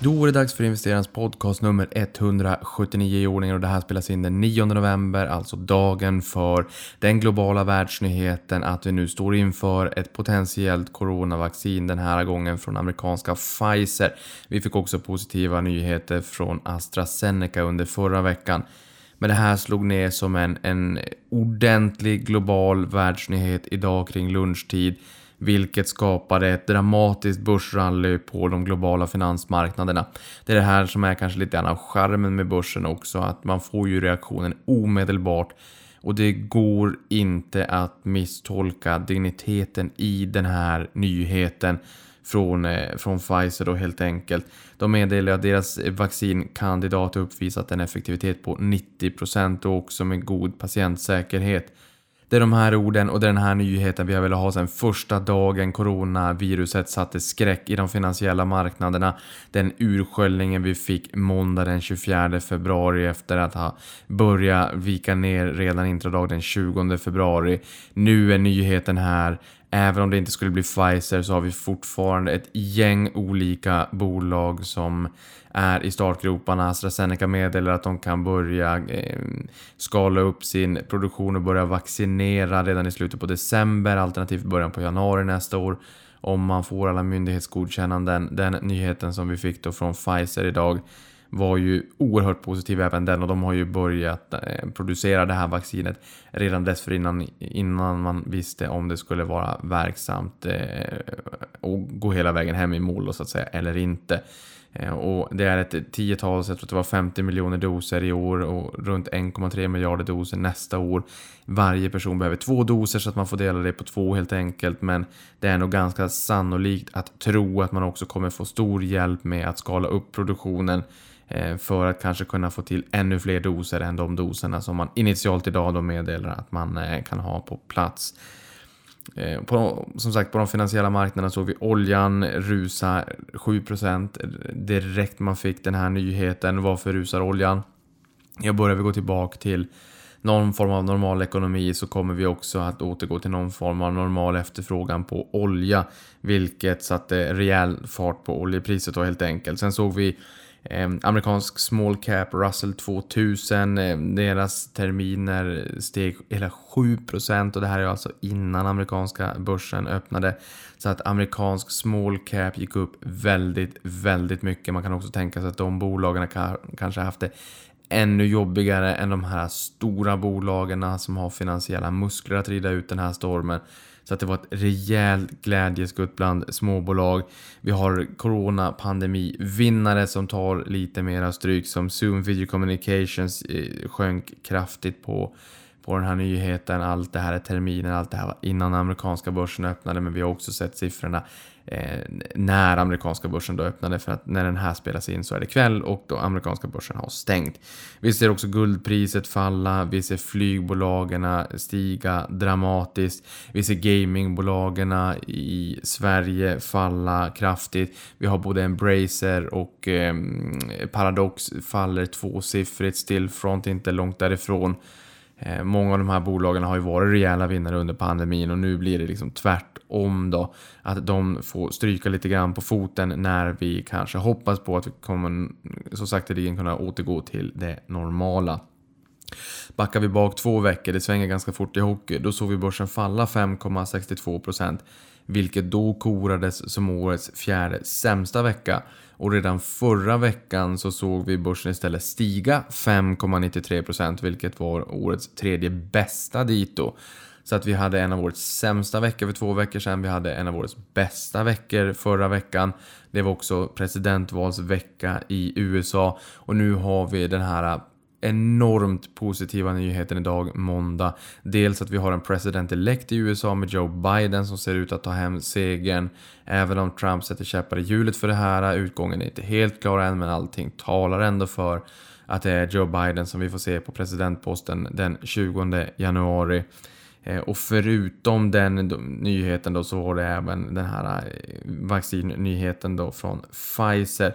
Då är det dags för investerarens podcast nummer 179 i ordningen och det här spelas in den 9 november, alltså dagen för den globala världsnyheten att vi nu står inför ett potentiellt coronavaccin den här gången från amerikanska Pfizer. Vi fick också positiva nyheter från AstraZeneca under förra veckan. Men det här slog ner som en, en ordentlig global världsnyhet idag kring lunchtid vilket skapade ett dramatiskt börsrally på de globala finansmarknaderna. Det är det här som är kanske lite grann av charmen med börsen också, att man får ju reaktionen omedelbart och det går inte att misstolka digniteten i den här nyheten från, eh, från Pfizer då helt enkelt. De meddelar att deras vaccinkandidat uppvisat en effektivitet på 90% och också med god patientsäkerhet. Det är de här orden och det är den här nyheten vi har velat ha sedan första dagen coronaviruset satte skräck i de finansiella marknaderna. Den ursköljningen vi fick måndag den 24 februari efter att ha börjat vika ner redan intradag den 20 februari. Nu är nyheten här. Även om det inte skulle bli Pfizer så har vi fortfarande ett gäng olika bolag som är i startgroparna. AstraZeneca meddelar att de kan börja eh, skala upp sin produktion och börja vaccinera redan i slutet på december alternativt början på januari nästa år om man får alla myndighetsgodkännanden. Den nyheten som vi fick då från Pfizer idag var ju oerhört positiv även den och de har ju börjat eh, producera det här vaccinet redan dessförinnan innan man visste om det skulle vara verksamt eh, och gå hela vägen hem i mål så att säga eller inte. Eh, och det är ett tiotal, jag tror att det var 50 miljoner doser i år och runt 1,3 miljarder doser nästa år. Varje person behöver två doser så att man får dela det på två helt enkelt. Men det är nog ganska sannolikt att tro att man också kommer få stor hjälp med att skala upp produktionen Eh, för att kanske kunna få till ännu fler doser än de doserna som man initialt idag då meddelar att man eh, kan ha på plats. Eh, på, som sagt, på de finansiella marknaderna såg vi oljan rusa 7% direkt man fick den här nyheten. Varför rusar oljan? Jag börjar vi gå tillbaka till någon form av normal ekonomi så kommer vi också att återgå till någon form av normal efterfrågan på olja. Vilket satte rejäl fart på oljepriset då helt enkelt. Sen såg vi Ehm, amerikansk small cap Russell 2000, ehm, deras terminer steg hela 7% och det här är alltså innan amerikanska börsen öppnade. Så att amerikansk small cap gick upp väldigt, väldigt mycket. Man kan också tänka sig att de bolagen kanske haft det ännu jobbigare än de här stora bolagen som har finansiella muskler att rida ut den här stormen. Så att det var ett rejält glädjeskutt bland småbolag. Vi har coronapandemi-vinnare som tar lite mera stryk som Zoom Video Communications eh, sjönk kraftigt på på den här nyheten. Allt det här är terminen, allt det här var innan amerikanska börsen öppnade men vi har också sett siffrorna eh, när amerikanska börsen då öppnade för att när den här spelas in så är det kväll och då amerikanska börsen har stängt. Vi ser också guldpriset falla, vi ser flygbolagen stiga dramatiskt, vi ser gamingbolagen i Sverige falla kraftigt. Vi har både Embracer och eh, Paradox faller tvåsiffrigt, Stillfront inte långt därifrån. Eh, många av de här bolagen har ju varit rejäla vinnare under pandemin och nu blir det liksom tvärtom då. Att de får stryka lite grann på foten när vi kanske hoppas på att vi kommer så sakteligen kunna återgå till det normala. Backar vi bak två veckor, det svänger ganska fort i hockey, då såg vi börsen falla 5,62% vilket då korades som årets fjärde sämsta vecka. Och redan förra veckan så såg vi börsen istället stiga 5,93% vilket var årets tredje bästa dito. Så att vi hade en av årets sämsta veckor för två veckor sedan. Vi hade en av årets bästa veckor förra veckan. Det var också presidentvalsvecka i USA. Och nu har vi den här enormt positiva nyheten idag, måndag. Dels att vi har en president elect i USA med Joe Biden som ser ut att ta hem segern. Även om Trump sätter käppar i hjulet för det här. Utgången är inte helt klar än, men allting talar ändå för att det är Joe Biden som vi får se på presidentposten den 20 januari. Eh, och förutom den nyheten då så var det även den här eh, vaccinnyheten då från Pfizer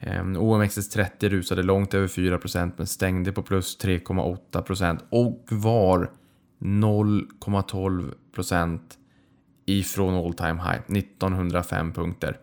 Ehm, OMXS30 rusade långt över 4% men stängde på plus 3,8% och var 0,12% ifrån all time high, 1905 punkter.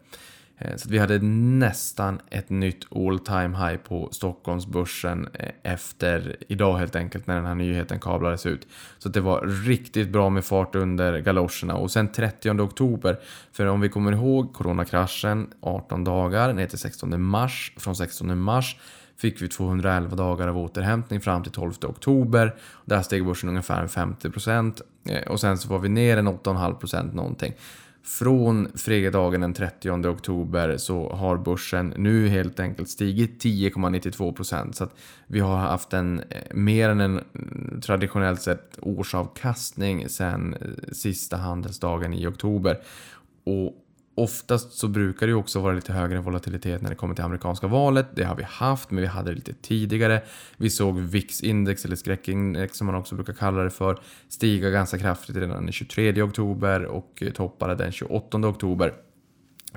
Eh, så vi hade nästan ett nytt all time high på Stockholmsbörsen eh, efter idag helt enkelt när den här nyheten kablades ut. Så det var riktigt bra med fart under galoscherna och sen 30 oktober, för om vi kommer ihåg coronakraschen 18 dagar ner till 16 mars, från 16 mars fick vi 211 dagar av återhämtning fram till 12 oktober. Där steg börsen ungefär 50% eh, och sen så var vi ner en 8,5% någonting. Från fredagen den 30 oktober så har börsen nu helt enkelt stigit 10,92% Så att vi har haft en eh, mer än en mm, traditionellt sett årsavkastning sedan eh, sista handelsdagen i oktober. Och Oftast så brukar det ju också vara lite högre volatilitet när det kommer till amerikanska valet. Det har vi haft, men vi hade det lite tidigare. Vi såg VIX-index, eller skräckindex som man också brukar kalla det för, stiga ganska kraftigt redan den 23 oktober och eh, toppade den 28 oktober.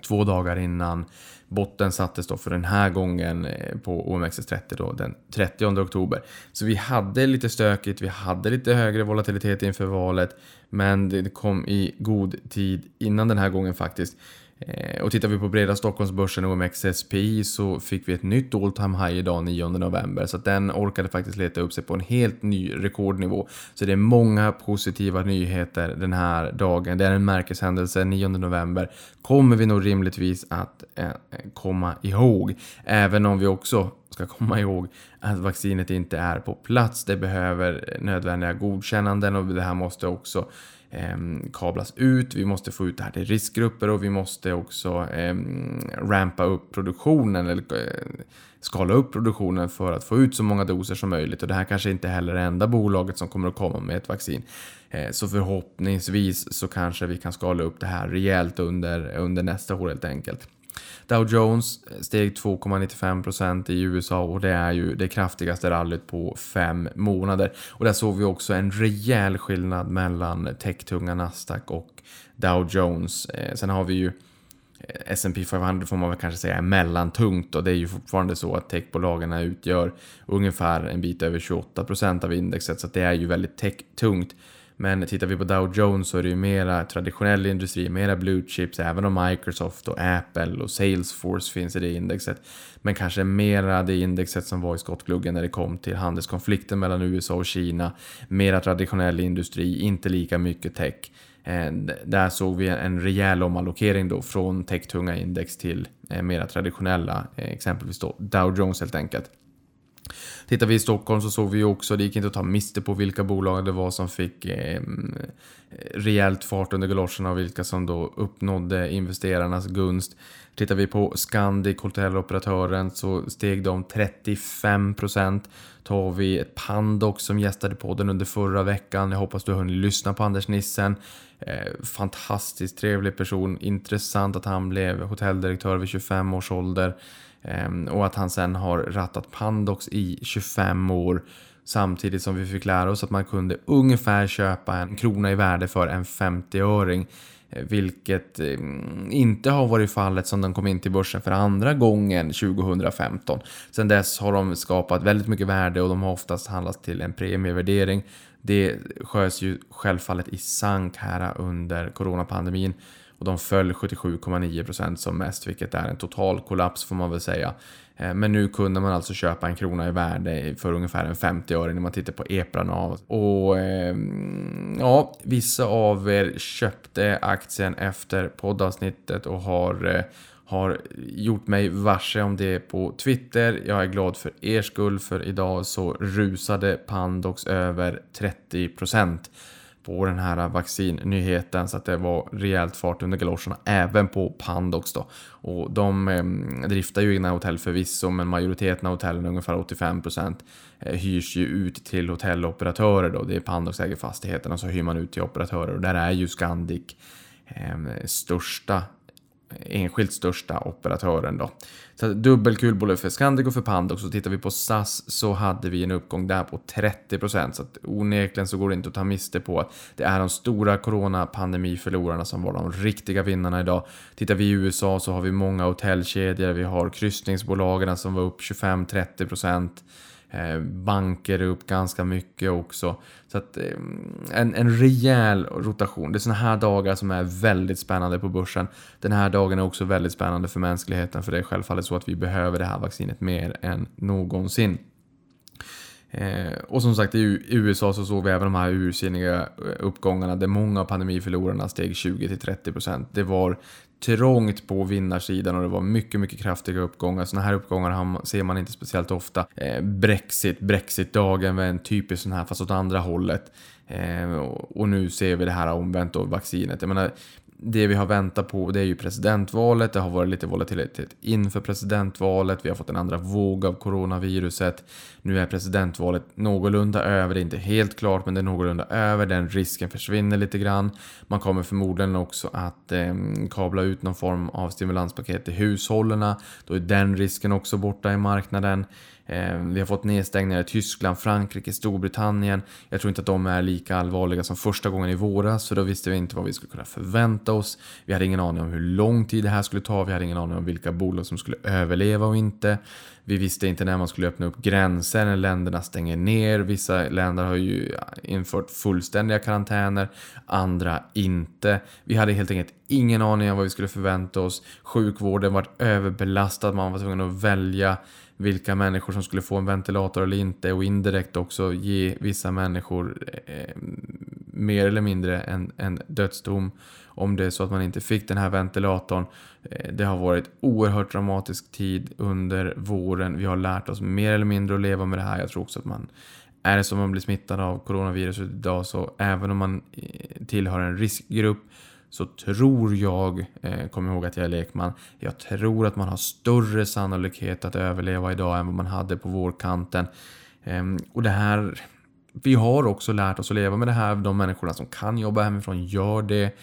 Två dagar innan botten sattes då för den här gången eh, på OMXS30 då den 30 oktober. Så vi hade lite stökigt, vi hade lite högre volatilitet inför valet, men det kom i god tid innan den här gången faktiskt. Eh, och tittar vi på breda Stockholmsbörsen OMXSPI så fick vi ett nytt all time high idag 9 november. Så att den orkade faktiskt leta upp sig på en helt ny rekordnivå. Så det är många positiva nyheter den här dagen. Det är en märkeshändelse 9 november. Kommer vi nog rimligtvis att eh, komma ihåg. Även om vi också ska komma ihåg att vaccinet inte är på plats. Det behöver nödvändiga godkännanden och det här måste också eh, kablas ut, vi måste få ut det här till riskgrupper och vi måste också eh, rampa upp produktionen eller eh, skala upp produktionen för att få ut så många doser som möjligt. Och det här kanske inte heller är det enda bolaget som kommer att komma med ett vaccin. Eh, så förhoppningsvis så kanske vi kan skala upp det här rejält under, under nästa år helt enkelt. Dow Jones eh, steg 2,95% i USA och det är ju det kraftigaste rallyt på fem månader. Och där såg vi också en rejäl skillnad mellan techtunga Nasdaq och Dow Jones. Eh, sen har vi ju eh, S&P 500 får man väl kanske säga är mellantungt och det är ju fortfarande så att techbolagen utgör ungefär en bit över 28% av indexet så det är ju väldigt techtungt. Men tittar vi på Dow Jones så är det ju mera traditionell industri, mera blue chips, även om Microsoft och Apple och Salesforce finns i det indexet. Men kanske mera det indexet som var i skottgluggen när det kom till handelskonflikten mellan USA och Kina. Mera traditionell industri, inte lika mycket tech. Eh, där såg vi en rejäl omallokering då från techtunga index till eh, mera traditionella, eh, exempelvis då Dow Jones helt enkelt. Tittar vi i Stockholm så såg vi ju också, det gick inte att ta miste på vilka bolag det var som fick eh, eh, rejält fart under galoscherna och vilka som då uppnådde investerarnas gunst. Tittar vi på Scandic, hotelloperatören, så steg de 35%. Tar vi ett Pandox som gästade podden under förra veckan. Jag hoppas du har hunnit lyssna på Anders Nissen. Eh, fantastiskt trevlig person. Intressant att han blev hotelldirektör vid 25 års ålder. Ehm, och att han sen har rattat Pandox i 25 år. Samtidigt som vi fick lära oss att man kunde ungefär köpa en krona i värde för en 50-öring. Eh, vilket ehm, inte har varit fallet som de kom in till börsen för andra gången 2015. Sen dess har de skapat väldigt mycket värde och de har oftast handlats till en premievärdering. Det sköts ju självfallet i sank här under coronapandemin och de föll 77,9% som mest, vilket är en total kollaps får man väl säga. Eh, men nu kunde man alltså köpa en krona i värde för ungefär en 50 öre när man tittar på EPRA-NAV. Och eh, ja, vissa av er köpte aktien efter poddavsnittet och har eh, har gjort mig varse om det på Twitter. Jag är glad för er skull för idag så rusade Pandox över 30% på den här vaccinnyheten så att det var rejält fart under galoscherna även på Pandox då. Och de eh, driftar ju egna hotell förvisso men majoriteten av hotellen, ungefär 85% eh, hyrs ju ut till hotelloperatörer då. Det är Pandox äger fastigheterna så hyr man ut till operatörer och där är ju Scandic eh, största enskilt största operatören då. Så dubbelkul både för Scandic och för Pandox. Så tittar vi på SAS så hade vi en uppgång där på 30%. Så att onekligen så går det inte att ta miste på att det är de stora coronapandemiförlorarna som var de riktiga vinnarna idag. Tittar vi i USA så har vi många hotellkedjor, vi har kryssningsbolagen som var upp 25-30%. Eh, banker upp ganska mycket också. Så att eh, en, en rejäl rotation. Det är såna här dagar som är väldigt spännande på börsen. Den här dagen är också väldigt spännande för mänskligheten för det är självfallet så att vi behöver det här vaccinet mer än någonsin. Eh, och som sagt i USA så såg vi även de här ursinniga eh, uppgångarna där många av pandemiförlorarna steg 20-30%. Det var trångt på vinnarsidan och det var mycket, mycket kraftiga uppgångar. Sådana här uppgångar ser man inte speciellt ofta. Eh, Brexit, Brexit-dagen var en typisk sån här fast åt andra hållet. Eh, och nu ser vi det här omvänt då, vaccinet. Jag menar, det vi har väntat på det är ju presidentvalet. Det har varit lite volatilitet inför presidentvalet. Vi har fått en andra våg av coronaviruset. Nu är presidentvalet någorlunda över. Det är inte helt klart, men det är någorlunda över. Den risken försvinner lite grann. Man kommer förmodligen också att eh, kabla ut någon form av stimulanspaket till hushållen. Då är den risken också borta i marknaden. Eh, vi har fått nedstängningar i Tyskland, Frankrike, Storbritannien. Jag tror inte att de är lika allvarliga som första gången i våras, för då visste vi inte vad vi skulle kunna förvänta oss. Vi hade ingen aning om hur lång tid det här skulle ta, vi hade ingen aning om vilka bolag som skulle överleva och inte. Vi visste inte när man skulle öppna upp gränser, när länderna stänger ner. Vissa länder har ju infört fullständiga karantäner, andra inte. Vi hade helt enkelt ingen aning om vad vi skulle förvänta oss. Sjukvården var överbelastad, man var tvungen att välja vilka människor som skulle få en ventilator eller inte och indirekt också ge vissa människor eh, mer eller mindre en, en dödsdom om det är så att man inte fick den här ventilatorn. Eh, det har varit oerhört dramatisk tid under våren. Vi har lärt oss mer eller mindre att leva med det här. Jag tror också att man är det så att man blir smittad av coronaviruset idag så även om man eh, tillhör en riskgrupp så tror jag, eh, kom ihåg att jag är lekman, jag tror att man har större sannolikhet att överleva idag än vad man hade på vårkanten. Eh, och det här, vi har också lärt oss att leva med det här. De människorna som kan jobba hemifrån gör det.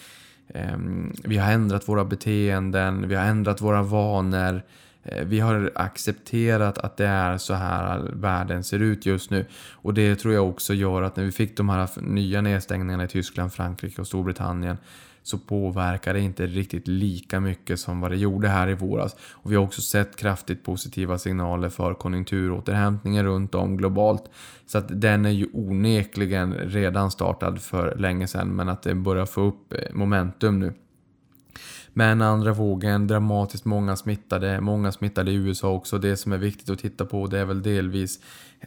Eh, vi har ändrat våra beteenden, vi har ändrat våra vanor. Eh, vi har accepterat att det är så här världen ser ut just nu. Och det tror jag också gör att när vi fick de här nya nedstängningarna i Tyskland, Frankrike och Storbritannien så påverkar det inte riktigt lika mycket som vad det gjorde här i våras. Och vi har också sett kraftigt positiva signaler för konjunkturåterhämtningen runt om globalt. Så att den är ju onekligen redan startad för länge sedan men att det börjar få upp eh, momentum nu. Men andra vågen, dramatiskt många smittade, många smittade i USA också. Det som är viktigt att titta på det är väl delvis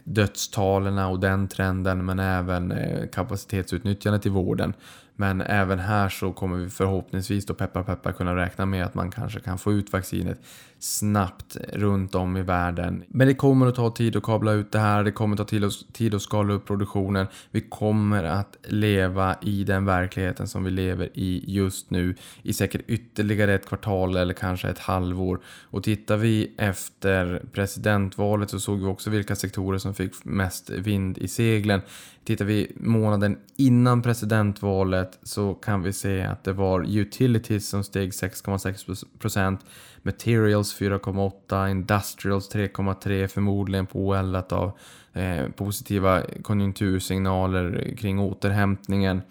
dödstalen och den trenden men även eh, kapacitetsutnyttjandet i vården. Men även här så kommer vi förhoppningsvis då peppar peppar kunna räkna med att man kanske kan få ut vaccinet snabbt runt om i världen. Men det kommer att ta tid att kabla ut det här, det kommer att ta tid att skala upp produktionen. Vi kommer att leva i den verkligheten som vi lever i just nu i säkert ytterligare ett kvartal eller kanske ett halvår. Och tittar vi efter presidentvalet så såg vi också vilka sektorer som fick mest vind i seglen. Tittar vi månaden innan presidentvalet så kan vi se att det var utilities som steg 6,6%, materials 4,8%, industrials 3,3% förmodligen påeldat av eh, positiva konjunktursignaler kring återhämtningen.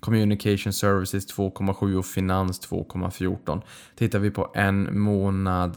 Communication Services 2,7 och Finans 2,14. Tittar vi på en månad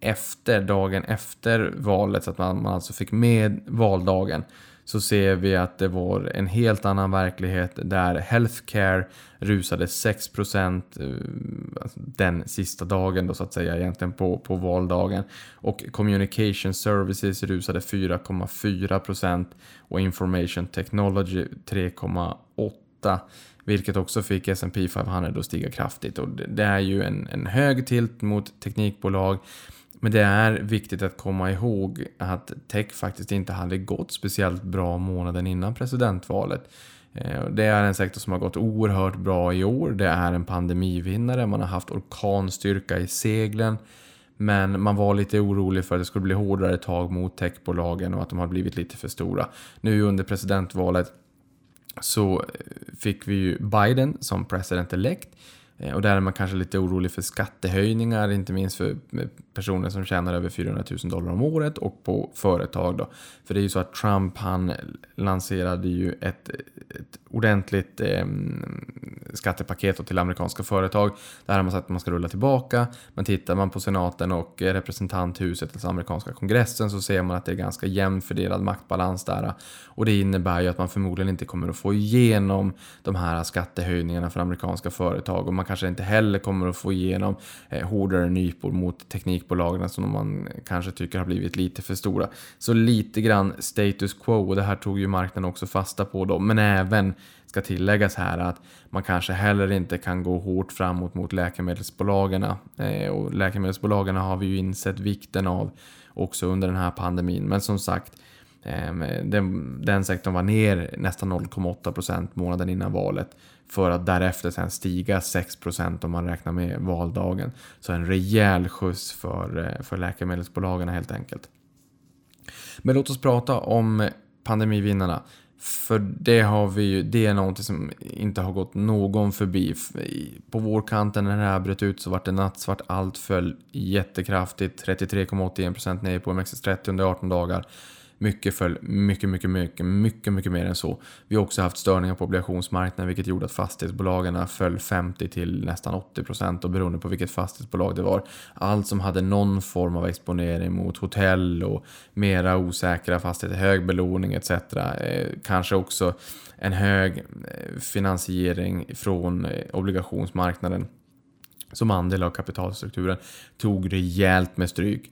efter, dagen efter valet, så att man, man alltså fick med valdagen, så ser vi att det var en helt annan verklighet där healthcare rusade 6% eh, alltså den sista dagen då så att säga egentligen på, på valdagen. Och communication services rusade 4,4% och information technology 3,8% vilket också fick S&P 500 att stiga kraftigt. Och det är ju en, en hög tilt mot teknikbolag men det är viktigt att komma ihåg att tech faktiskt inte hade gått speciellt bra månaden innan presidentvalet. Eh, det är en sektor som har gått oerhört bra i år. Det är en pandemivinnare. Man har haft orkanstyrka i seglen. Men man var lite orolig för att det skulle bli hårdare tag mot techbolagen och att de har blivit lite för stora. Nu under presidentvalet så eh, fick vi ju Biden som president elect Eh, och där är man kanske lite orolig för skattehöjningar, inte minst för personer som tjänar över 400 000 dollar om året och på företag. Då. För det är ju så att Trump han lanserade ju ett, ett ordentligt eh, skattepaket till amerikanska företag. Där har man sagt att man ska rulla tillbaka. Men tittar man på senaten och representanthuset, alltså amerikanska kongressen, så ser man att det är ganska jämnt fördelad maktbalans där. Och det innebär ju att man förmodligen inte kommer att få igenom de här skattehöjningarna för amerikanska företag. Och man kanske inte heller kommer att få igenom eh, hårdare nypor mot teknikbolagen som man kanske tycker har blivit lite för stora. Så lite grann status quo och det här tog ju marknaden också fasta på då. Men även ska tilläggas här att man kanske heller inte kan gå hårt framåt mot läkemedelsbolagen. Eh, och läkemedelsbolagen har vi ju insett vikten av också under den här pandemin. Men som sagt, eh, den, den sektorn var ner nästan 0,8% månaden innan valet för att därefter sen stiga 6% om man räknar med valdagen. Så en rejäl skjuts för, eh, för läkemedelsbolagen helt enkelt. Men låt oss prata om pandemivinnarna. För det har vi ju, det är någonting som inte har gått någon förbi. På vårkanten när det här bröt ut så vart det nattsvart, allt föll jättekraftigt. 33,81% ner på OMXS30 under 18 dagar. Mycket föll mycket, mycket, mycket, mycket, mycket mer än så. Vi har också haft störningar på obligationsmarknaden vilket gjorde att fastighetsbolagen föll 50 till nästan 80 procent och beroende på vilket fastighetsbolag det var. Allt som hade någon form av exponering mot hotell och mera osäkra fastigheter, hög belåning etc. Eh, kanske också en hög eh, finansiering från eh, obligationsmarknaden som andel av kapitalstrukturen tog rejält med stryk.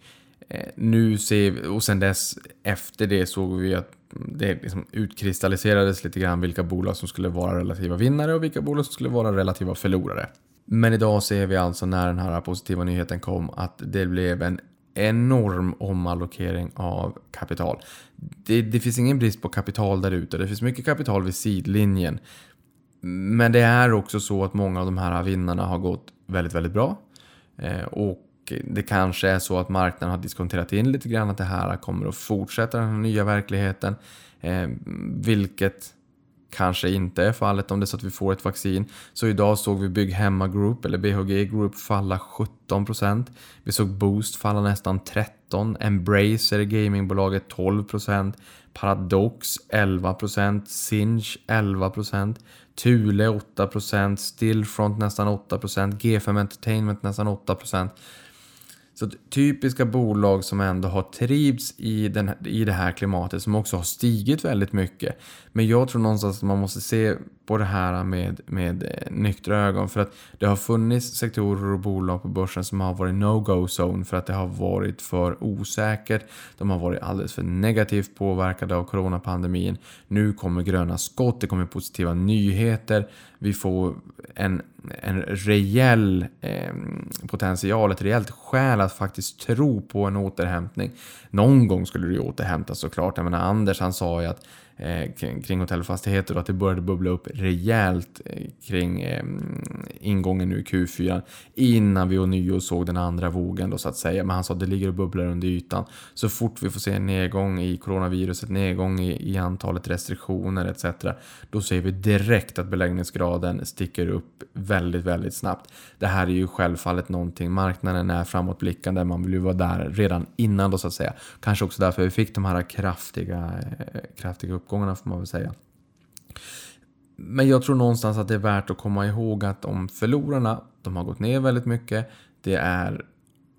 Eh, nu ser vi, och sen dess efter det såg vi att det liksom utkristalliserades lite grann vilka bolag som skulle vara relativa vinnare och vilka bolag som skulle vara relativa förlorare. Men idag ser vi alltså när den här positiva nyheten kom att det blev en enorm omallokering av kapital. Det, det finns ingen brist på kapital där ute. Det finns mycket kapital vid sidlinjen. Men det är också så att många av de här vinnarna har gått väldigt, väldigt bra. Eh, och det kanske är så att marknaden har diskonterat in lite grann att det här kommer att fortsätta den här nya verkligheten. Eh, vilket kanske inte är fallet om det är så att vi får ett vaccin. Så idag såg vi Bygghemma Group, eller BHG Group, falla 17%. Vi såg Boost falla nästan 13%. Embracer, gamingbolaget, 12%. Paradox 11%. Sinch 11%. Thule 8%. Stillfront nästan 8%. G5 Entertainment nästan 8%. Så typiska bolag som ändå har trivts i, den, i det här klimatet som också har stigit väldigt mycket. Men jag tror någonstans att man måste se på det här med, med eh, nyktra ögon. För att det har funnits sektorer och bolag på börsen som har varit no-go zone för att det har varit för osäkert. De har varit alldeles för negativt påverkade av coronapandemin. Nu kommer gröna skott, det kommer positiva nyheter. Vi får en, en rejäl eh, potential, ett rejält skäl att faktiskt tro på en återhämtning. Någon gång skulle det ju återhämtas såklart. Jag menar Anders han sa ju att Eh, kring hotellfastigheter och att det började bubbla upp rejält eh, kring eh, ingången nu i Q4 innan vi ånyo såg den andra vågen då så att säga. Men han sa att det ligger och bubblar under ytan. Så fort vi får se en nedgång i coronaviruset, nedgång i, i antalet restriktioner etc. Då ser vi direkt att beläggningsgraden sticker upp väldigt, väldigt snabbt. Det här är ju självfallet någonting, marknaden är framåtblickande, man vill ju vara där redan innan då så att säga. Kanske också därför vi fick de här kraftiga, kraftiga upp motgångarna får man väl säga. Men jag tror någonstans att det är värt att komma ihåg att om förlorarna, de har gått ner väldigt mycket. Det är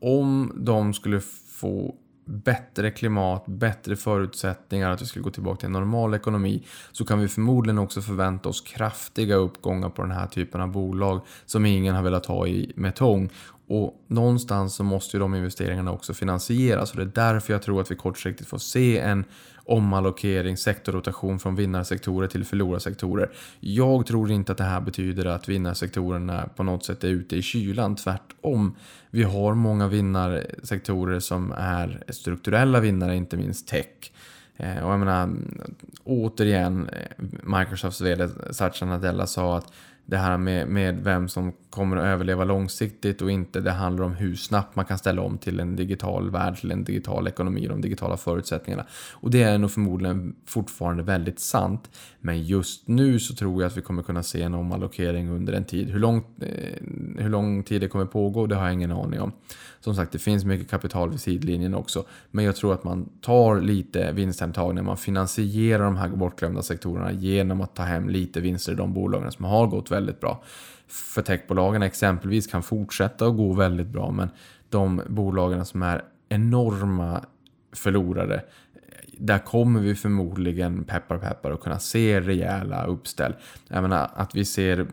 om de skulle få bättre klimat, bättre förutsättningar, att vi skulle gå tillbaka till en normal ekonomi, så kan vi förmodligen också förvänta oss kraftiga uppgångar på den här typen av bolag som ingen har velat ha i med tång. Och någonstans så måste ju de investeringarna också finansieras och det är därför jag tror att vi kortsiktigt får se en omallokering, sektorrotation från vinnarsektorer till förlorarsektorer. Jag tror inte att det här betyder att vinnarsektorerna på något sätt är ute i kylan. Tvärtom. Vi har många vinnarsektorer som är strukturella vinnare, inte minst tech. Eh, och jag menar, återigen, eh, Microsofts vd Satya Nadella sa att det här med, med vem som kommer att överleva långsiktigt och inte. Det handlar om hur snabbt man kan ställa om till en digital värld, till en digital ekonomi och de digitala förutsättningarna. Och det är nog förmodligen fortfarande väldigt sant. Men just nu så tror jag att vi kommer kunna se en omallokering under en tid. Hur långt eh, hur lång tid det kommer pågå, det har jag ingen aning om. Som sagt, det finns mycket kapital vid sidlinjen också. Men jag tror att man tar lite vinsthemtagning, man finansierar de här bortglömda sektorerna genom att ta hem lite vinster i de bolagen som har gått väldigt bra. För techbolagen exempelvis kan fortsätta att gå väldigt bra, men de bolagen som är enorma förlorare där kommer vi förmodligen, peppar peppar, att kunna se rejäla uppställ. Jag menar att vi ser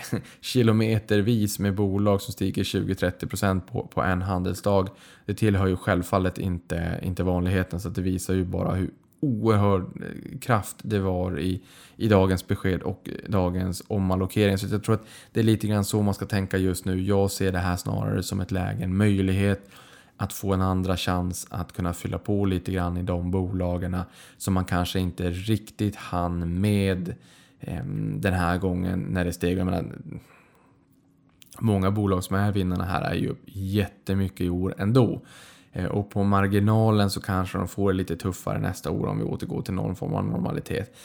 kilometervis med bolag som stiger 20-30% på, på en handelsdag. Det tillhör ju självfallet inte, inte vanligheten så det visar ju bara hur oerhörd eh, kraft det var i, i dagens besked och dagens omallokering. Så jag tror att det är lite grann så man ska tänka just nu. Jag ser det här snarare som ett läge, en möjlighet att få en andra chans att kunna fylla på lite grann i de bolagen som man kanske inte riktigt hann med Ehm, den här gången när det steg. Jag menar, många bolag som är vinnarna här är ju upp jättemycket i år ändå. Ehm, och på marginalen så kanske de får det lite tuffare nästa år om vi återgår till någon form av normalitet.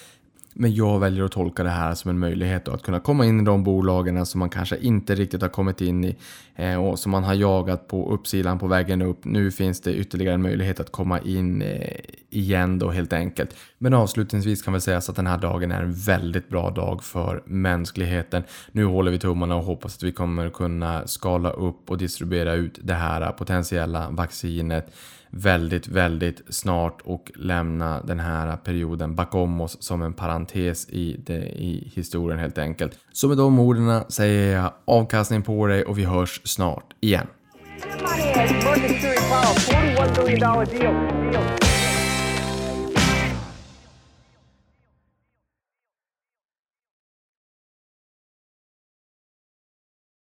Men jag väljer att tolka det här som en möjlighet att kunna komma in i de bolagen som man kanske inte riktigt har kommit in i eh, och som man har jagat på uppsidan på vägen upp. Nu finns det ytterligare en möjlighet att komma in eh, igen då helt enkelt. Men avslutningsvis kan väl sägas att den här dagen är en väldigt bra dag för mänskligheten. Nu håller vi tummarna och hoppas att vi kommer kunna skala upp och distribuera ut det här eh, potentiella vaccinet väldigt, väldigt snart och lämna den här perioden bakom oss som en parentes i, det, i historien helt enkelt. Så med de orden säger jag avkastning på dig och vi hörs snart igen.